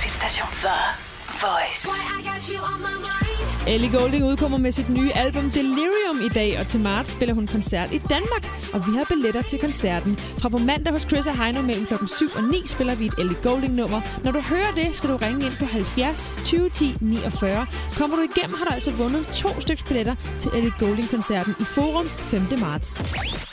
Danmarks station The Voice. Ellie Goulding udkommer med sit nye album Delirium i dag, og til marts spiller hun koncert i Danmark. Og vi har billetter til koncerten. Fra på mandag hos Chris og Heino mellem klokken 7 og 9 spiller vi et Ellie Goulding-nummer. Når du hører det, skal du ringe ind på 70 20 10 49. Kommer du igennem, har du altså vundet to stykker billetter til Ellie Goulding-koncerten i Forum 5. marts.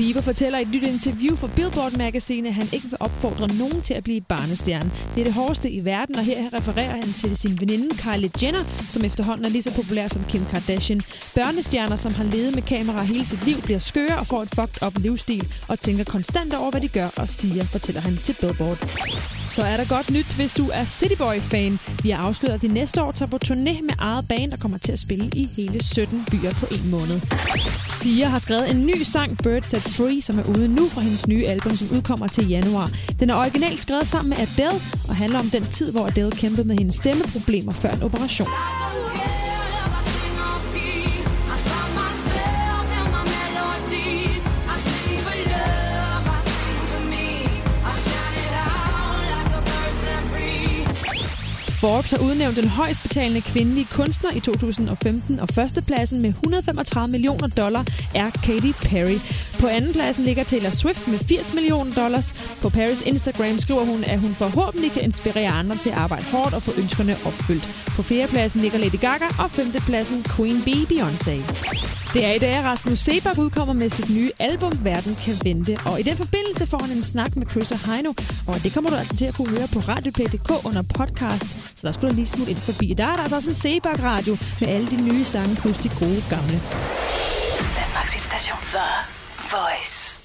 Bieber fortæller i et nyt interview for Billboard Magazine, at han ikke vil opfordre nogen til at blive barnestjerne. Det er det hårdeste i verden, og her refererer han til sin veninde Kylie Jenner, som efterhånden er lige så populær som Kim Kardashian. Børnestjerner, som har levet med kamera hele sit liv, bliver skøre og får et fucked up livsstil og tænker konstant over, hvad de gør og siger, fortæller han til Billboard. Så er der godt nyt, hvis du er City Boy-fan. Vi har afsløret, at de næste år tager på turné med eget band og kommer til at spille i hele 17 byer på en måned. Sia har skrevet en ny sang, Bird Set Free, som er ude nu fra hendes nye album, som udkommer til januar. Den er originalt skrevet sammen med Adele og handler om den tid, hvor Adele kæmpede med hendes stemmeproblemer før en operation. Forbes har udnævnt den højst betalende kvindelige kunstner i 2015, og førstepladsen med 135 millioner dollar er Katy Perry. På andenpladsen ligger Taylor Swift med 80 millioner dollars. På Paris Instagram skriver hun, at hun forhåbentlig kan inspirere andre til at arbejde hårdt og få ønskerne opfyldt. På fjerdepladsen ligger Lady Gaga, og femtepladsen Queen Bee Beyoncé. Det er i dag, at Rasmus Sebak udkommer med sit nye album Verden kan vente. Og i den forbindelse får han en snak med Chris og Heino. Og det kommer du altså til at kunne høre på radioplay.dk under podcast. Så der skulle du lige smutte ind forbi. Der er der altså også en Sebak Radio med alle de nye sange plus de gode gamle. Danmarks station for Voice.